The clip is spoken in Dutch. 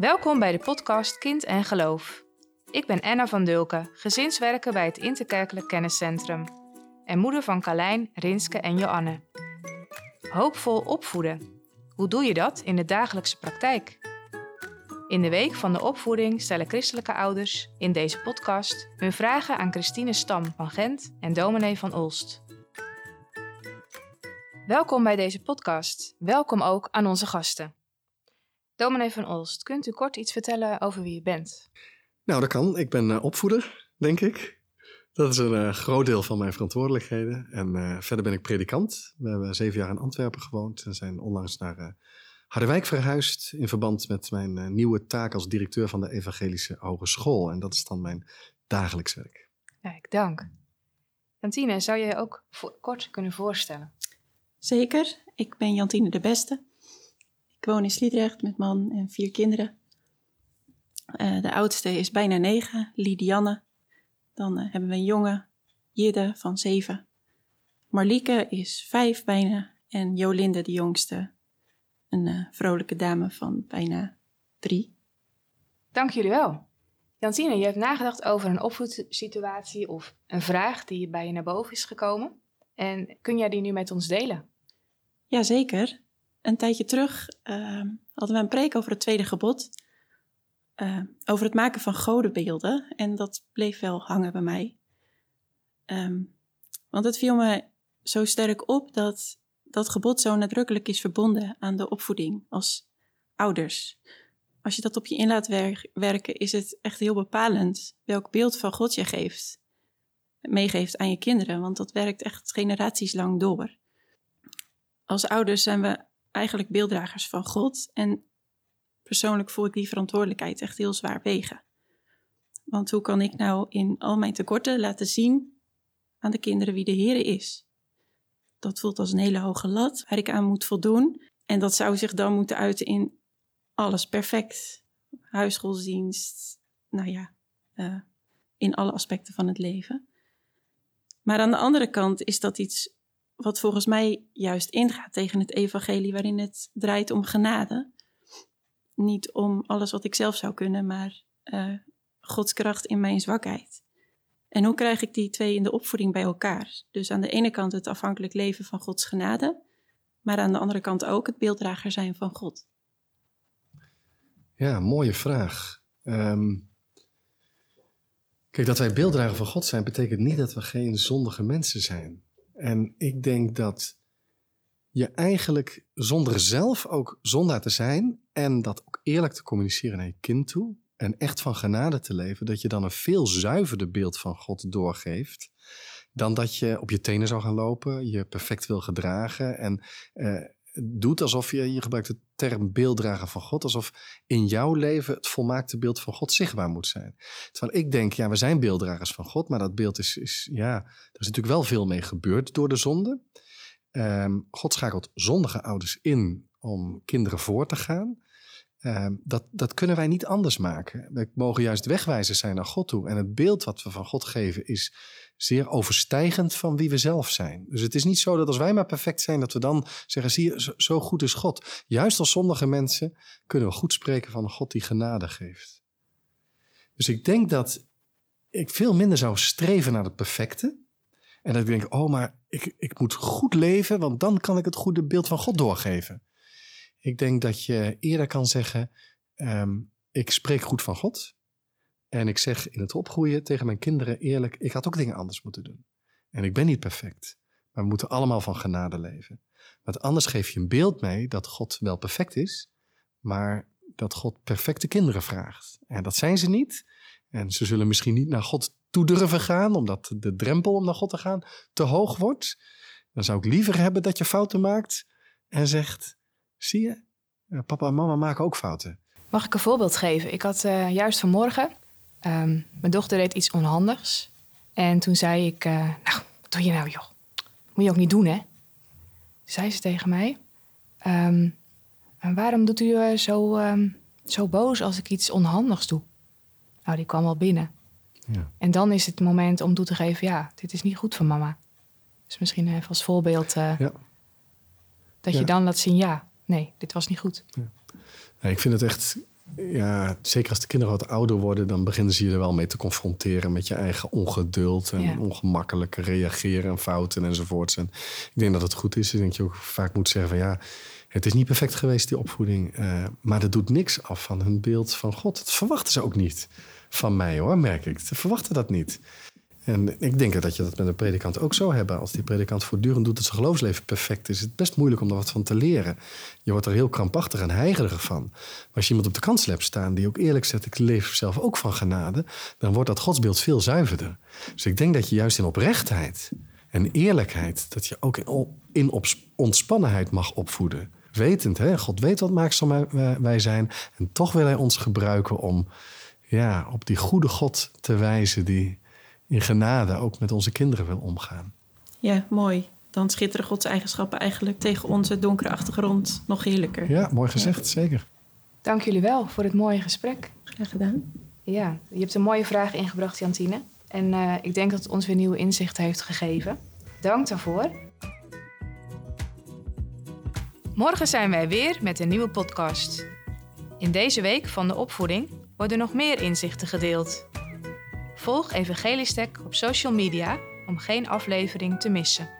Welkom bij de podcast Kind en Geloof. Ik ben Anna van Dulken, gezinswerker bij het Interkerkelijk Kenniscentrum. En moeder van Carlijn, Rinske en Joanne. Hoopvol opvoeden. Hoe doe je dat in de dagelijkse praktijk? In de week van de opvoeding stellen christelijke ouders in deze podcast hun vragen aan Christine Stam van Gent en dominee van Olst. Welkom bij deze podcast. Welkom ook aan onze gasten. Dominee van Olst, kunt u kort iets vertellen over wie u bent? Nou, dat kan. Ik ben uh, opvoeder, denk ik. Dat is een uh, groot deel van mijn verantwoordelijkheden. En uh, verder ben ik predikant. We hebben zeven jaar in Antwerpen gewoond en zijn onlangs naar Harderwijk verhuisd in verband met mijn nieuwe taak als directeur van de Evangelische Hogeschool. En dat is dan mijn dagelijks werk. Kijk, dank. Jantine, zou je je ook kort kunnen voorstellen? Zeker. Ik ben Jantine de Beste. Ik woon in Sliedrecht met man en vier kinderen. Uh, de oudste is bijna negen, Lidianne. Dan uh, hebben we een jongen, Jidde, van zeven. Marlieke is vijf bijna. En Jolinde, de jongste, een uh, vrolijke dame van bijna drie. Dank jullie wel. Jantine, je hebt nagedacht over een opvoedsituatie of een vraag die bij je naar boven is gekomen. En kun jij die nu met ons delen? Jazeker. Een tijdje terug uh, hadden we een preek over het tweede gebod. Uh, over het maken van godenbeelden. En dat bleef wel hangen bij mij. Um, want het viel me zo sterk op dat dat gebod zo nadrukkelijk is verbonden aan de opvoeding als ouders. Als je dat op je in laat wer werken, is het echt heel bepalend welk beeld van God je geeft, meegeeft aan je kinderen. Want dat werkt echt generaties lang door als ouders zijn we eigenlijk beelddragers van God. En persoonlijk voel ik die verantwoordelijkheid echt heel zwaar wegen. Want hoe kan ik nou in al mijn tekorten laten zien aan de kinderen wie de Heer is? Dat voelt als een hele hoge lat waar ik aan moet voldoen. En dat zou zich dan moeten uiten in alles perfect. Huisgodsdienst, nou ja, uh, in alle aspecten van het leven. Maar aan de andere kant is dat iets wat volgens mij juist ingaat tegen het evangelie waarin het draait om genade. Niet om alles wat ik zelf zou kunnen, maar uh, Gods kracht in mijn zwakheid. En hoe krijg ik die twee in de opvoeding bij elkaar? Dus aan de ene kant het afhankelijk leven van Gods genade, maar aan de andere kant ook het beelddrager zijn van God. Ja, mooie vraag. Um, kijk, dat wij beelddrager van God zijn, betekent niet dat we geen zondige mensen zijn. En ik denk dat je eigenlijk zonder zelf ook zondaar te zijn en dat ook eerlijk te communiceren naar je kind toe en echt van genade te leven, dat je dan een veel zuiverder beeld van God doorgeeft dan dat je op je tenen zou gaan lopen, je perfect wil gedragen en eh, doet alsof je, je gebruikt de term beelddrager van God, alsof in jouw leven het volmaakte beeld van God zichtbaar moet zijn. Terwijl ik denk, ja, we zijn beelddragers van God, maar dat beeld is, is ja, er is natuurlijk wel veel mee gebeurd door de zonde. Um, God schakelt zondige ouders in om kinderen voor te gaan. Um, dat, dat kunnen wij niet anders maken. We mogen juist wegwijzers zijn naar God toe. En het beeld wat we van God geven is zeer overstijgend van wie we zelf zijn. Dus het is niet zo dat als wij maar perfect zijn, dat we dan zeggen: zie je, zo goed is God. Juist als zondige mensen kunnen we goed spreken van een God die genade geeft. Dus ik denk dat ik veel minder zou streven naar het perfecte. En dat ik denk: oh, maar ik, ik moet goed leven, want dan kan ik het goede beeld van God doorgeven. Ik denk dat je eerder kan zeggen: um, ik spreek goed van God. En ik zeg in het opgroeien tegen mijn kinderen eerlijk: ik had ook dingen anders moeten doen. En ik ben niet perfect. Maar we moeten allemaal van genade leven. Want anders geef je een beeld mee dat God wel perfect is, maar dat God perfecte kinderen vraagt. En dat zijn ze niet. En ze zullen misschien niet naar God toe durven gaan, omdat de drempel om naar God te gaan te hoog wordt. Dan zou ik liever hebben dat je fouten maakt en zegt: Zie je, papa en mama maken ook fouten. Mag ik een voorbeeld geven? Ik had uh, juist vanmorgen, um, mijn dochter deed iets onhandigs. En toen zei ik, uh, nou, wat doe je nou joh? Moet je ook niet doen hè? Zei ze tegen mij, um, waarom doet u uh, zo, um, zo boos als ik iets onhandigs doe? Nou, die kwam al binnen. Ja. En dan is het moment om toe te geven, ja, dit is niet goed voor mama. Dus misschien even als voorbeeld ja. dat je ja. dan laat zien, ja, nee, dit was niet goed. Ja. ik vind het echt ja, zeker als de kinderen wat ouder worden, dan beginnen ze je er wel mee te confronteren met je eigen ongeduld en Ja. ongemakkelijke reageren en fouten enzovoorts. En ik denk dat het goed is. Ik denk dat je ook vaak moet zeggen van ja, het is niet perfect geweest, die opvoeding. eh, maar dat doet niks af van hun beeld van God. Dat verwachten ze ook niet van mij hoor, merk ik. Ze verwachten dat niet. En ik denk dat je dat met een predikant ook zou hebben. Als die predikant voortdurend doet dat zijn geloofsleven perfect is, is het best moeilijk om er wat van te leren. Je wordt er heel krampachtig en heigerig van. Maar als je iemand op de kansel hebt staan die ook eerlijk zegt: Ik leef zelf ook van genade, dan wordt dat godsbeeld veel zuiverder. Dus ik denk dat je juist in oprechtheid en eerlijkheid, dat je ook in, in ontspannenheid mag opvoeden. Wetend, hè? God weet wat maakzaam wij zijn. En toch wil hij ons gebruiken om ja, op die goede God te wijzen die in genade ook met onze kinderen wil omgaan. Ja, mooi. Dan schitteren Gods eigenschappen eigenlijk tegen onze donkere achtergrond nog heerlijker. Ja, mooi gezegd, zeker. Dank jullie wel voor het mooie gesprek. Graag gedaan. Ja, je hebt een mooie vraag ingebracht, Jantine. En eh, ik denk dat het ons weer nieuwe inzichten heeft gegeven. Dank daarvoor. Morgen zijn wij weer met een nieuwe podcast. In deze week van de opvoeding worden nog meer inzichten gedeeld. Volg Evangeliestek op social media om geen aflevering te missen.